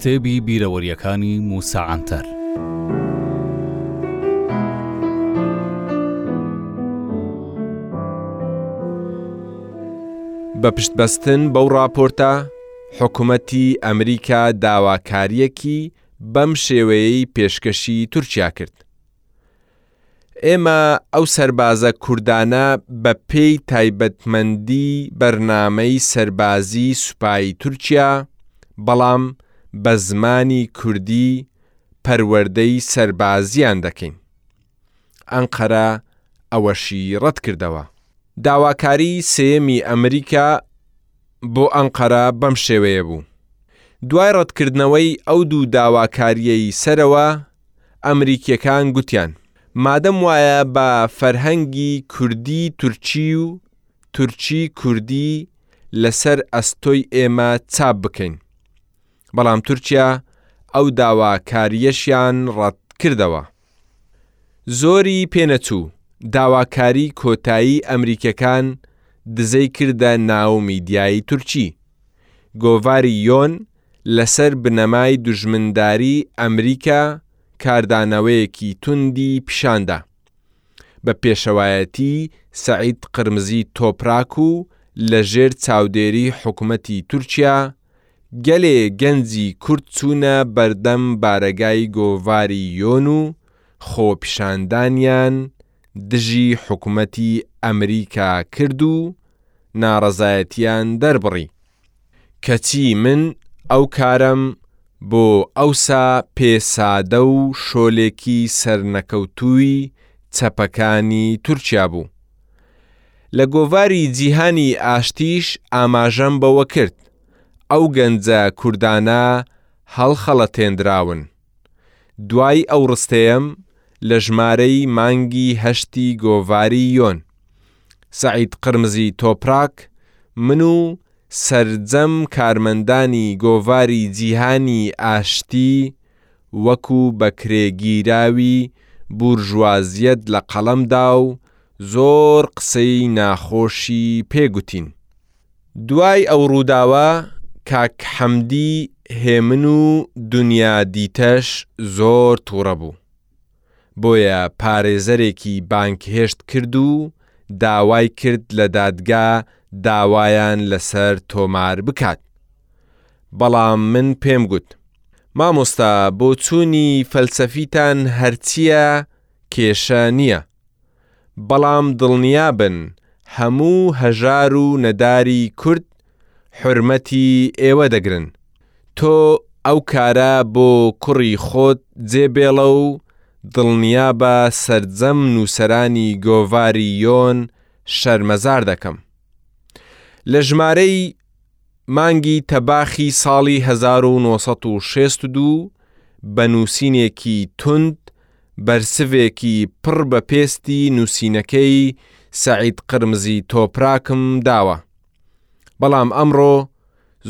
کتێبی بیرەوەریەکانی موسا عەنتەر بە پشتبەستن بەو ڕاپۆرتە حکوومەتی ئەمریکا داواکاریەکی بەم شێوەیەی پێشکەشی تورکیا کرد ئێمە ئەو سەربازە کوردانە بە پێی تایبەتمەندی بەرنامەی سەربازی سوپای تورکیا بەڵام بە زمانی کوردی پەروەردەی سەربازیان دەکەین. ئەنقەرە ئەوەشی ڕەتکردەوە. داواکاری سێیەمی ئەمریکا بۆ ئەنقەرە بەم شێوەیە بوو، دوای ڕەتکردنەوەی ئەو دوو داواکارییەی سەرەوە، ئەمریکیەکان گوتیان مادەم وایە با فەرهەنگی کوردی تورکی و تورکی کوردی لەسەر ئەستۆی ئێمە چاپ بکەین بەڵام تورکیا ئەو داواکاریەشیان ڕەت کردەوە زۆری پێنەچوو داواکاری کۆتایی ئەمریکەکان دزەی کردە ناو میدیای تورکی گۆڤاری یۆن لەسەر بنەمای دوژمنداری ئەمریکا کاردانەوەیەکی توندی پیشاندا بە پێشەوایەتی سەعید قرمزی تۆپراک و لە ژێر چاودێری حکومەتی تورکیا گەلێ گەنجی کورد چوونە بەردەم بارەگای گۆڤاری یۆن و خۆپیشاندانیان دژی حکومەتی ئەمریکا کرد و ناڕەزایەتیان دەربڕی. کەچی من ئەو کارەم بۆ ئەوسا پێ سادە و شۆلێکی سەرنەکەوتووی چەپەکانی تورکیا بوو. لە گۆڤاری جیهانی ئاشتیش ئاماژەم بەوە کرد، ئەو گەنجە کوردانە هەڵخەڵەتێندراون. دوای ئەو ڕستەیەم لە ژمارەی مانگی هەشتی گۆڤاری یۆن سەعید قرمزی تۆپراک من و سەرجەم کارمەندانی گۆڤاری جیهانی ئاشتی وەکو بەکرێگیراوی بورژوازیەت لە قەڵەم دا و زۆر قسەی ناخۆشی پێ گوتین. دوای ئەو ڕووداوە کاک حەمدی هێمن و دونیا دیتەش زۆر توڕە بوو بۆیە پارێزەرێکی بانگهێشت کرد و داوای کرد لە دادگا داوایان لەسەر تۆمار بکات بەڵام من پێم گوت مامۆستا بۆچوونی فەلسەفیتان هەرچیە کێشە نیە. بەڵام دڵنیابن هەموو هەژار و نەداری کورد حورمەتی ئێوە دەگرن تۆ ئەو کارە بۆ کوڕی خۆت جێ بێڵە و دڵنیابە سەرجەم نوسەرانی گۆڤاری یۆن شەرمەزار دەکەم لە ژمارەی مانگی تەباخی ساڵی هەزار و نۆ سەد و شێست و دوو بە نوسینێکی توند بەرسڤێکی پڕ بە پێستی نووسینەکەی سەعید قرمزی تۆپراکم داوە بەڵام ئەمڕۆ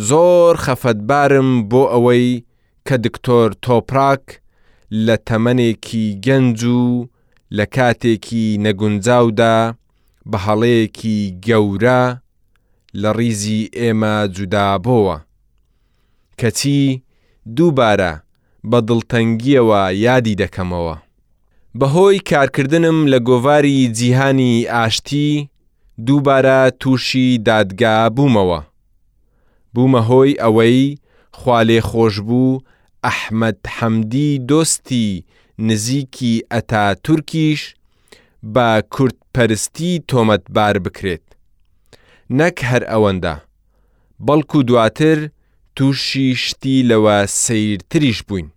زۆر خەفەتبارم بۆ ئەوەی کە دکتۆر تۆپراک لە تەمەنێکی گەنج و لە کاتێکی نەگونجاودا بە هەڵەیەکی گەورە لە ڕیزی ئێمە جودابۆوە. کەچی دووبارە بە دڵتەنگییەوە یادی دەکەمەوە. بەهۆی کارکردنم لە گۆڤاری جیهانی ئاشتی دووبارە تووشی دادگا بوومەوە. بوومە هۆی ئەوەی خوالێخۆشبوو ئەحمەد حەمدی دۆستی نزیکی ئەتاتورکیش بە کوردپەرستی تۆمەتبار بکرێت. نەک هەر ئەوەندە، بەڵکو دواتر تووشی شتی لەوە سەیرتریش بووین،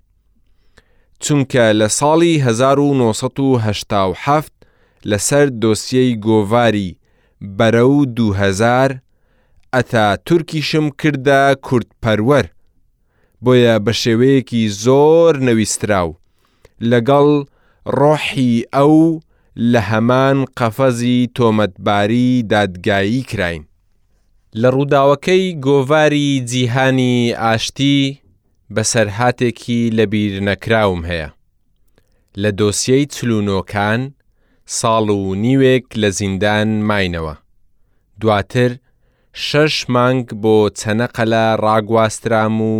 چونکە لە ساڵی هەزار و نۆ سەد و هەشتا و حەفت لەسەر دۆسیەی گۆڤاری، بەرەو دوو هەزار، ئەتاتورکیشم کردە کوردپەروەر، بۆیە بە شێوەیەکی زۆر نەویستراو لەگەڵ ڕۆحی ئەو لە هەمان قەفەزی تۆمەتباری دادگایی کراین. لە ڕووداوەکەی گۆڤاری جیهانی ئاشتی بەسەرهاتێکی لەبیرنەکراوم هەیە، لە دۆسیەی چل و نۆ کان ساڵ و نیوێک لە زیندان ماینەوە، دواتر، شەش مانگ بۆ چەنەقەلە ڕاگواسترام و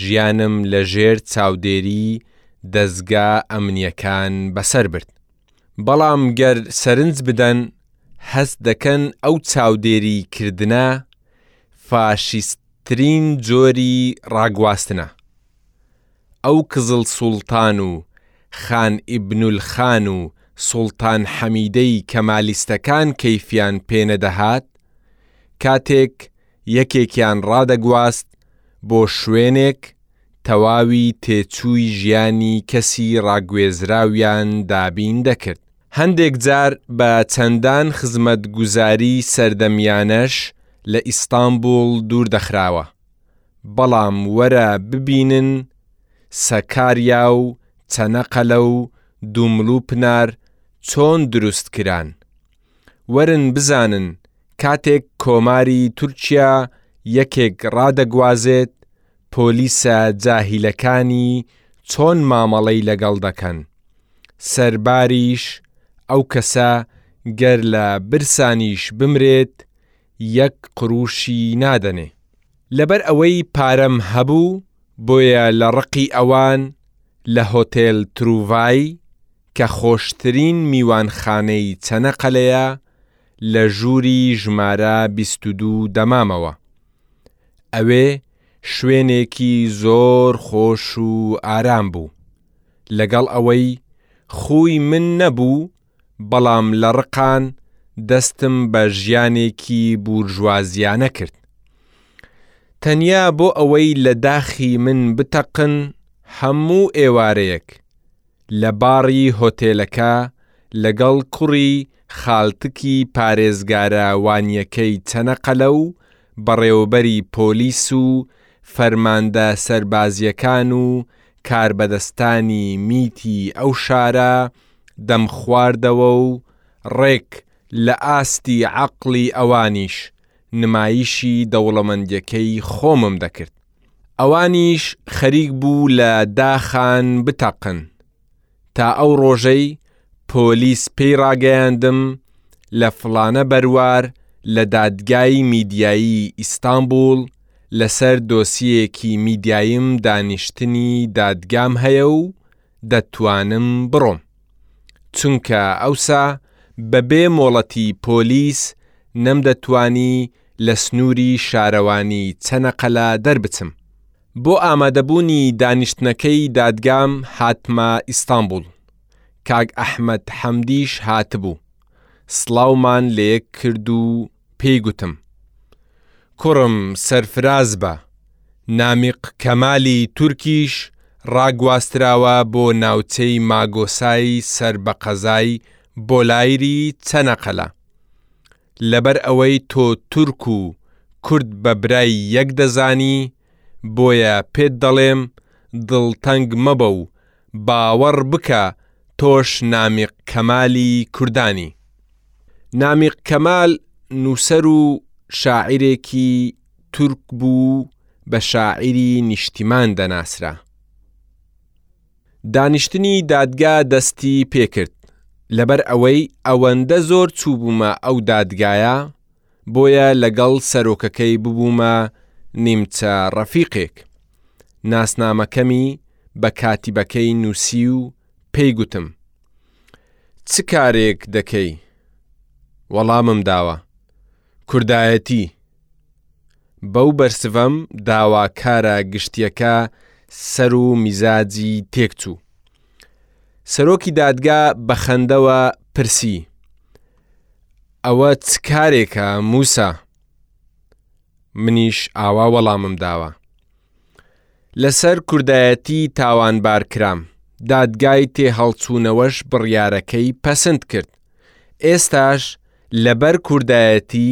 ژیانم لە ژێر چاودێری دەزگا ئەمنیەکان بەسەر برد بەڵام گەر سەرنج بدەن هەست دەکەن ئەو چاودێری کردنە فاشیستترین جۆری ڕاگواستنە. ئەو کزڵ سوڵتان و خان ئیبنول خان و سوڵتان حەمیدەی کەمالیستەکان کەیفیان پێ نەدەهات، کاتێک یەکێکیان ڕادەگواست بۆ شوێنێک، تەواوی تێچووی ژیانی کەسی ڕاگوێزراویان دابین دەکرد. هەندێک جار بە چەندان خزمەتگوزاری سەردەمیانەش لە ئیستانبوڵ دوور دەخراوە. بەڵام وەرە ببینن سەکاریا و چەنەقەلە و دومڵ و پنار چۆن دروست کران وەرن بزانن کاتێک کۆماری تورکیا یەکێک ڕادەگوازێت پۆلیسە جاهیلەکانی چۆن مامەڵەی لەگەڵ دەکەن سەرباریش ئەو کەسە گەر لە برسانیش بمرێت یەک قروشی نادەنێ. لەبەر ئەوەی پارەم هەبوو بۆیە لە ڕقی ئەوان لە هۆتێل تروڤای کە خۆشترین میوانخانەی چەنەقەلەیە لە ژووری ژمارە بیست و دوو دەمامەوە ئەوێ شوێنێکی زۆر خۆش و ئارام بوو لەگەڵ ئەوەی خووی من نەبوو بەڵام لە ڕقان دەستم بە ژیانێکی بورژوازیانە کرد. تەنیا بۆ ئەوەی لە داخی من بتەقن هەموو ئێوارەیەک لە باڕی هۆتێلەکە لەگەڵ کوڕی خالتکی پارێزگارە وانیەکەی چەنەقەلە و بەڕێوەبەری پۆلیس و فەرماندە سەربازیەکان و کاربەدەستانی میتی ئەو شارە دەمخواردەوە و ڕێک لە ئاستی عەقڵی ئەوانیش نمایشی دەوڵەمەندیەکەی خۆمم دەکرد ئەوانیش خەریک بوو لە داخان بتەقن تا ئەو ڕۆژەی پۆلیس پێی ڕاگەیاندم لە فڵانە بەروار لە دادگای میدیایی ئیستانبوڵ لەسەر دۆسیەیەکی میدیاییم دانیشتنی دادگام هەیە و دەتوانم بڕۆم چونکە ئەوسا بەبێ مۆڵەتی پۆلیس نەمدەتوانی لە سنووری شارەوانی چەنەقەلە دەربچم بۆ ئامادەبوونی دانیشتنەکەی دادگام هاتمە ئیستانبوڵ کاک ئەحمەد حەمدیش هاتبوو سڵاومان لەیەک کرد و پێی گوتم، کوڕم سەرفراز بە، نامیق کەمالی تورکیش ڕاگواستراوە بۆ ناوچەی ماگۆسای سەر بە قەزای بۆلایری چەنەقەلە. لەبەر ئەوەی تۆ تورک و کورد بە برای یەک دەزانی، بۆیە پێت دەڵێم دڵتەنگ مەبە و باوەڕ بکە تۆش نامیق کەمالی کوردانی. نامیق کەمال نووسەر و شاعیرێکی تورک بوو بە شاعیری نیشتیمان دەناسرا. دانیشتنی دادگا دەستی پێکرد، لەبەر ئەوەی ئەوەندە زۆر چووبوومە ئەو دادگایە بۆیە لەگەڵ سەرۆکەکەی ببوومە نیمچە ڕەفیقێک، ناسنامەکەمی بە کاتیبەکەی نووسی و پێی گوتم، چ کارێک دەکەی؟ وەڵامم داوە، کوردایەتی. بەو بەرسڤەم داواکارە گشتییەکە سەر و میزاجی تێکچوو. سەرۆکی دادگا بە خەندەوە پرسی، ئەوە چ کارێکە موسا؟ منیش ئاوا وەڵامم داوە. لەسەر کوردایەتی تاوانبار کرام، دادگای تێهەڵچوونەوەش بڕیارەکەی پەسند کرد. ئێستاش لەبەر کوردایەتی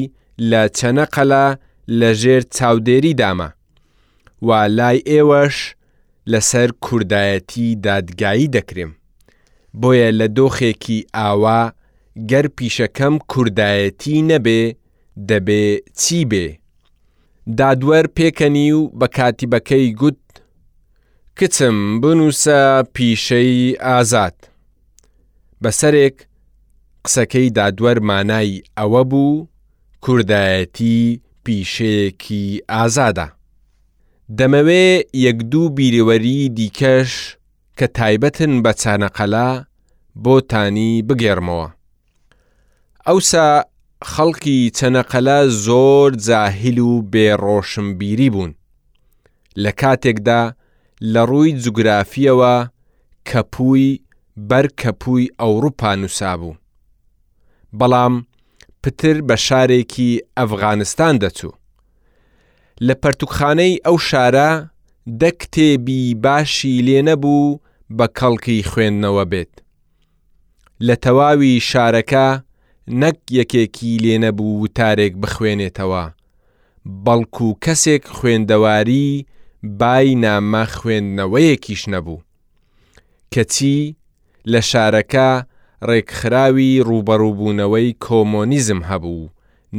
لە چەنەقەلا لەژێر چاودێریدامە و لای ئێوەش لەسەر کوردایەتی دادگایی دەکرێم، بۆیە لە دۆخێکی ئاوا گەر پیشەکەم کوردایەتی نەبێ دەبێ چی بێ؟ دادوەر پێکەنی و بە کاتیبەکەی گوت، کچم بنووسە پیشەی ئازاد. بە سەرێک قسەکەی دادوەر مانای ئەوە بوو کوردایەتی پیشەیەکی ئازادە. دەمەوێ یەک دوو بیرەوەریی دیکەش کە تایبەتن بە چانەقەلا بۆتانی بگێڕمەوە. ئەوسا خەڵکی چەنەقەلا زۆر جاهیل و بێ ڕۆشنبیری بوون، لە کاتێکدا لە ڕووی جوگرافییەوە کەپووی بەر کەپووی ئەوڕوپا نووسابوو، بەڵام پتر بە شارێکی ئەفغانستان دەچوو. لە پەرتوکخانەی ئەو شارە دە کتێبی باشی لێ نەبوو بە کەڵکی خوێندنەوە بێت. لە تەواوی شارەکە نەک یەکێکی لێ نەبوو وتارێک بخوێنێتەوە، بەڵکو کەسێک خوێندەواری بای نامە خوێندنەوەیەکیش نەبوو. کەچی لە شارەکە ڕێکخراوی ڕووبەڕووبوونەوەی کۆمۆنیزم هەبوو،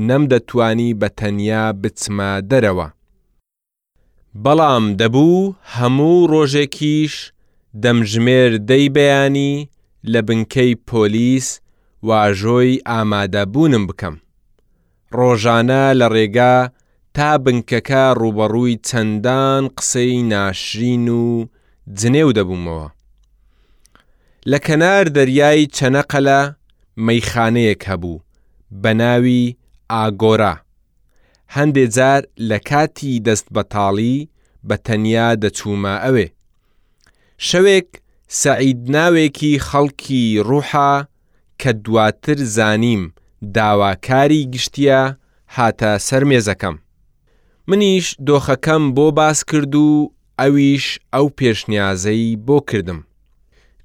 نەمدەتوانی بە تەنیا بچمە دەرەوە، بەڵام دەبوو هەموو ڕۆژێکیش دەمژمێر دەی بەیانی لە بنکەی پۆلیس واژۆی ئامادەبوونم بکەم. ڕۆژانە لە ڕێگا تا بنکەکە ڕووبەڕووی چەندان قسەی ناشرین و جنێو دەبوومەوە. لە کەنار دەریای چەنەقەلە مەیخانەیەک هەبوو بە ناوی ئاگۆرا، هەندێ جار لە کاتی دەست بەتاڵی بە تەنیا دەچوومە ئەوێ. شەوێک سەعید ناوێکی خەڵکی ڕوحا کە دواتر زانیم داواکاری گشتیە هاتە سەر مێزەکەم منیش دۆخەکەم بۆ باس کرد و ئەویش ئەو پێشنیازەی بۆ کردم.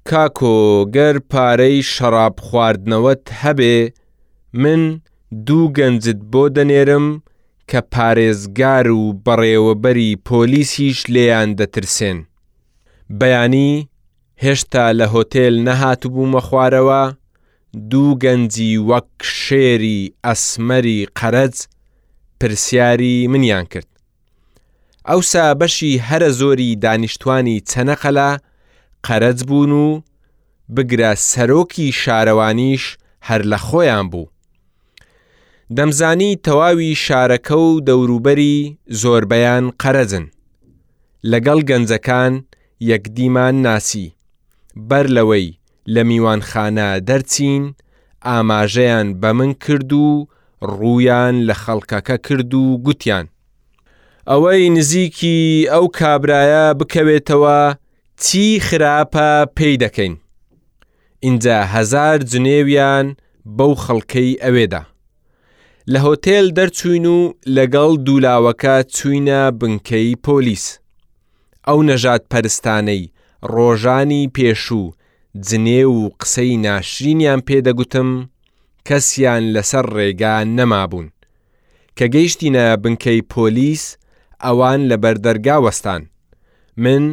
کاکۆ گەر پارەی شەڕاب خواردنەوەت هەبێ من دوو گەنجت بۆ دەنێرم کە پارێزگار و بەڕێوەبەری پۆلیسیش لێیان دەترسێن بەیانی هێشتا لە هۆتێل نەهاتبوومە خوارەوە، دوو گەنجی وەک شێری ئەسمەری قەرەج پرسیاری منیان کرد. ئەوسا بەشی هەرە زۆری دانیشتوانی چەنەقەلا قەرەج بوون و بگرە سەرۆکی شارەوانیش هەر لە خۆیان بوو. دەمزانی تەواوی شارەکە و دەوروبەری زۆربەیان قەرەجن. لەگەڵ گەنجەکان یەکدیمان ناسی، بەر لەوەی لە میوانخانە دەرچین ئاماژەیان بە من کرد و ڕوویان لە خەڵکەکە کرد و گوتیان، ئەوەی نزیکی ئەو کابرایە بکەوێتەوە چی خراپە پێی دەکەین. ئینجا هەزار جنێویان بەو خەڵکەی ئەوێ دا. لە هۆتێل دەرچووین و لەگەڵ دوولاوەکە چووینە بنکەی پۆلیس. ئەو نەژادپەرستانەی ڕۆژانی پێشوو جنێو و قسەی ناشرینیان پێ دەگوتم، کەسیان لەسەر ڕێگا نەمابوون. کە گەیشتینە بنکەی پۆلیس، ئەوان لەبەر دەرگا وەستان. من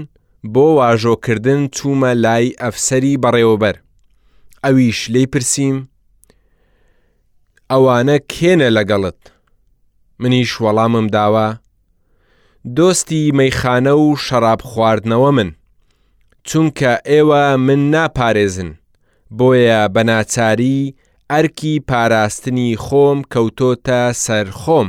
بۆ واژۆکردن چوومە لای ئەفسەری بەڕێوەبەر. ئەویش لێی پرسیم، ئەوانە کێنە لەگەڵت؟ منیش وەڵامم داوە، دۆستی مەیخانە و شەڕاب خواردنەوەمن، چونکە ئێوە من ناپارێزن، بۆیە بە ناچاری ئەرکی پاراستنی خۆم کەوتۆتە سەر خۆم.